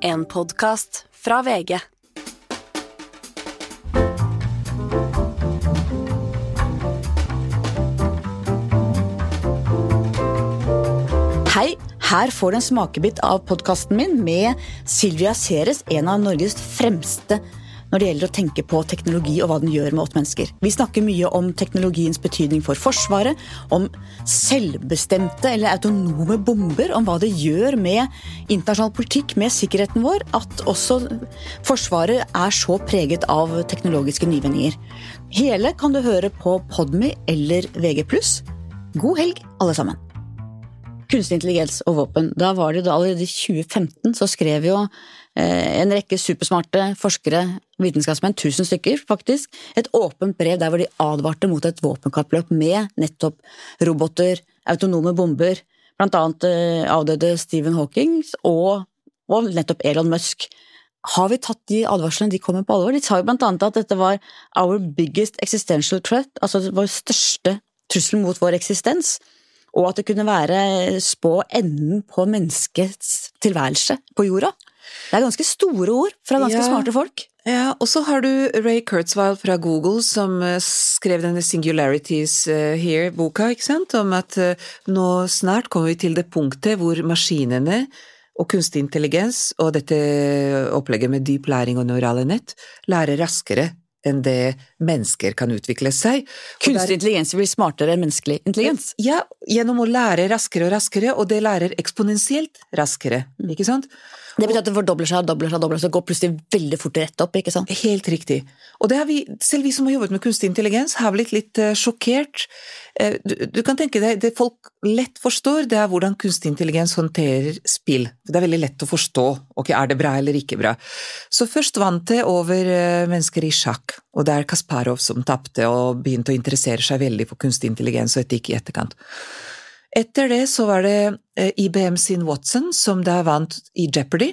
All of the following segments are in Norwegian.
En podkast fra VG. Hei, her får du en smakebit av podkasten min med Silvia Ceres, en av Norges fremste når det gjelder å tenke på teknologi og hva den gjør med oss mennesker. Vi snakker mye om teknologiens betydning for Forsvaret, om selvbestemte eller autonome bomber, om hva det gjør med internasjonal politikk, med sikkerheten vår, at også Forsvaret er så preget av teknologiske nyvinninger. Hele kan du høre på Podme eller VG+. God helg, alle sammen! Kunstig intelligens og våpen. Da var det da allerede i 2015 så skrev jo eh, en rekke supersmarte forskere, vitenskapsmenn, tusen stykker faktisk, et åpent brev der hvor de advarte mot et våpenkappløp med nettopp roboter, autonome bomber, blant annet eh, avdøde Stephen Hawking og, og nettopp Elon Musk. Har vi tatt de advarslene de kommer på alvor? De sa jo blant annet at dette var our biggest existential threat, altså vår største trussel mot vår eksistens og at det kunne være spå enden på menneskets tilværelse på jorda. Det er ganske store ord fra ganske Ja. smarte folk. Ja, og så har du Ray Kurzweil fra Google som eh, skrev denne Singularities eh, Here-boka, ikke sant, om at eh, nå snart kommer vi til det punktet hvor maskinene og kunstig intelligens og dette opplegget med dyp læring og neurale nett lærer raskere enn det mennesker kan utvikle seg. Kunstig intelligens blir smartere enn menneskelig intelligens. Ja, gjennom å lære raskere og raskere, og det lærer eksponentielt raskere, ikke sant? Det betyr at det fordobler seg og dobler seg og dobler seg, og går plutselig veldig fort rett opp. ikke sant? Helt riktig. Og det har vi, selv vi som har jobbet med kunstig intelligens, har blitt litt eh, sjokkert. Eh, du, du kan tenke deg, det folk lett forstår, det er hvordan kunstig intelligens håndterer spill. Det er veldig lett å forstå, ok, er det bra eller ikke bra. Så først vant det over eh, mennesker i sjakk, og det er Kasparov som tapte og begynte å interessere seg veldig for kunstig intelligens og etikk i etterkant. Etter det så var det eh, IBM sin Watson som da vant i Jeopardy.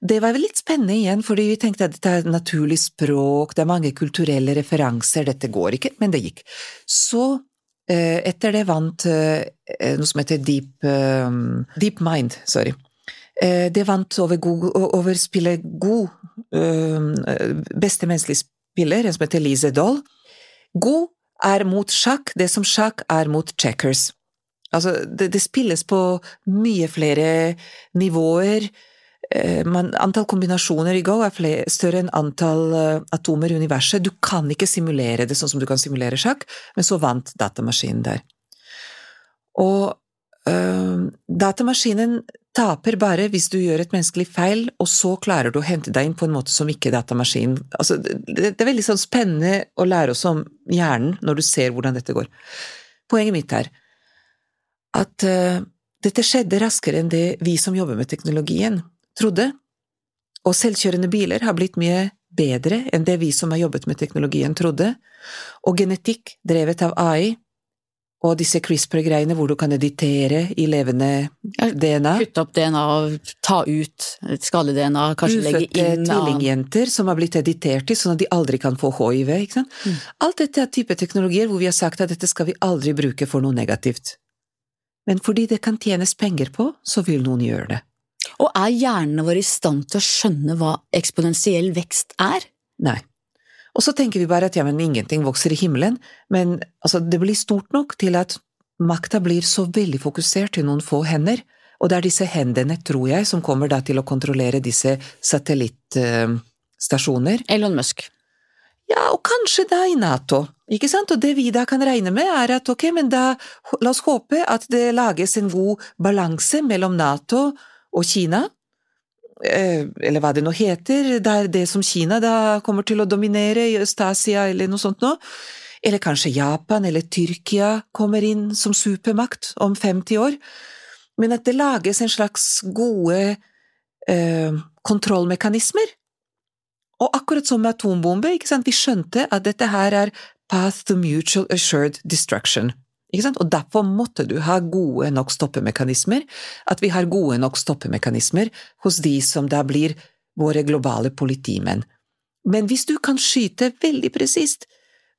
Det var litt spennende igjen, fordi vi tenkte at dette er naturlig språk, det er mange kulturelle referanser, dette går ikke, men det gikk. Så eh, etter det vant eh, noe som heter Deep, Deep Mind, sorry. Det vant over, Google, over spillet Go, eh, beste menneskelige spiller, en som heter Lise Doll. Go er mot sjakk, det som sjakk er mot checkers. Altså, det, det spilles på mye flere nivåer. Eh, Man, antall kombinasjoner i Go er flere, større enn antall eh, atomer i universet. Du kan ikke simulere det sånn som du kan simulere sjakk, men så vant datamaskinen der. Og øh, datamaskinen taper bare hvis du gjør et menneskelig feil, og så klarer du å hente deg inn på en måte som ikke datamaskinen altså, det, det er veldig sånn spennende å lære oss om hjernen når du ser hvordan dette går. Poenget mitt er at øh, dette skjedde raskere enn det vi som jobber med teknologien, trodde. Og selvkjørende biler har blitt mye bedre enn det vi som har jobbet med teknologien, trodde. Og genetikk drevet av AI og disse CRISPR-greiene hvor du kan editere i levende DNA. Kutte opp DNA, ta ut skalle-DNA, kanskje legge inn annen- tvillingjenter som har blitt editert i, sånn at de aldri kan få hiv. Ikke sant? Mm. Alt dette er type teknologier hvor vi har sagt at dette skal vi aldri bruke for noe negativt. Men fordi det kan tjenes penger på, så vil noen gjøre det. Og er hjernene våre i stand til å skjønne hva eksponentiell vekst er? Nei. Og så tenker vi bare at ja, men ingenting vokser i himmelen, men altså, det blir stort nok til at makta blir så veldig fokusert til noen få hender, og det er disse hendene, tror jeg, som kommer da til å kontrollere disse satellittstasjoner. Elon Musk. Ja, og kanskje da i Nato, ikke sant? Og det vi da kan regne med er at ok, men da la oss håpe at det lages en god balanse mellom Nato og Kina, eh, eller hva det nå heter, der det som Kina da kommer til å dominere i Øst-Asia eller noe sånt nå, eller kanskje Japan eller Tyrkia kommer inn som supermakt om 50 år, men at det lages en slags gode eh, kontrollmekanismer. Og akkurat som med atombomber, ikke sant, vi skjønte at dette her er path to mutual assured destruction. Ikke sant? Og derfor måtte du ha gode nok stoppemekanismer, at vi har gode nok stoppemekanismer hos de som da blir våre globale politimenn. Men hvis du kan skyte veldig presist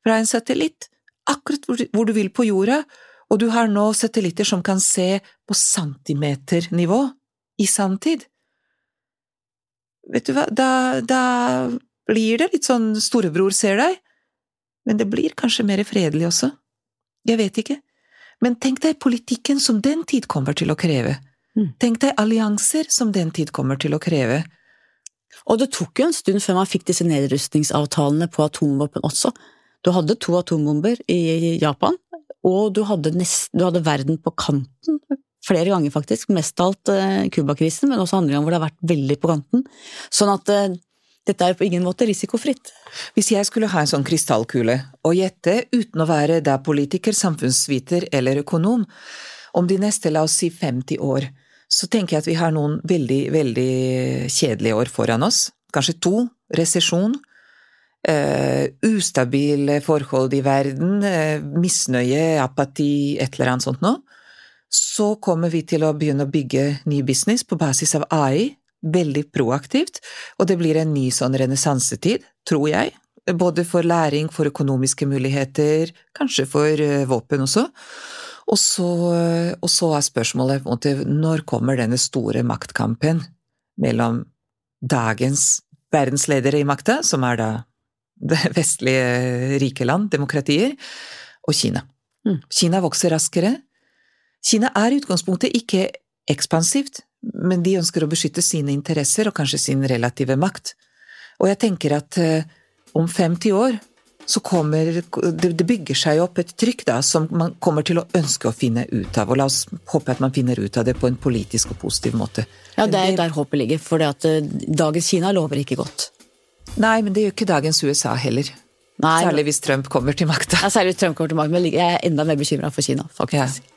fra en satellitt, akkurat hvor du- vil på jorda, og du har nå satellitter som kan se på centimeternivå i sanntid, vet du hva, da, da blir det litt sånn storebror ser deg, men det blir kanskje mer fredelig også. Jeg vet ikke. Men tenk deg politikken som den tid kommer til å kreve. Mm. Tenk deg allianser som den tid kommer til å kreve. Og det tok jo en stund før man fikk disse nedrustningsavtalene på atomvåpen også. Du hadde to atombomber i Japan, og du hadde, nest, du hadde verden på kanten flere ganger, faktisk. Mest av alt eh, Cuba-krisen, men også andre ganger hvor det har vært veldig på kanten. Sånn at eh, dette er på ingen måte risikofritt. Hvis jeg skulle ha en sånn krystallkule og gjette, uten å være da politiker, samfunnsviter eller økonom, om de neste, la oss si 50 år, så tenker jeg at vi har noen veldig, veldig kjedelige år foran oss. Kanskje to. Resesjon. Uh, ustabile forhold i verden, uh, misnøye, apati, et eller annet sånt noe. Så kommer vi til å begynne å bygge ny business på basis av AI, veldig proaktivt, og det blir en ny sånn renessansetid, tror jeg. Både for læring, for økonomiske muligheter, kanskje for uh, våpen også. Og så, og så er spørsmålet på en måte, når kommer denne store maktkampen mellom dagens verdensledere i makta, som er da det vestlige rike land, demokratier, og Kina. Mm. Kina vokser raskere. Kina er i utgangspunktet ikke ekspansivt, men de ønsker å beskytte sine interesser og kanskje sin relative makt. Og jeg tenker at eh, om 50 år så kommer det, bygger seg opp et trykk da, som man kommer til å ønske å finne ut av. Og la oss håpe at man finner ut av det på en politisk og positiv måte. Ja, det er der håpet ligger, for eh, dagens Kina lover ikke godt. Nei, men det gjør ikke dagens USA heller. Nei, Særlig hvis Trump kommer til makta. Ja, særlig hvis Trump kommer til makten, men jeg er enda mer bekymra for Kina, faktisk. Ja.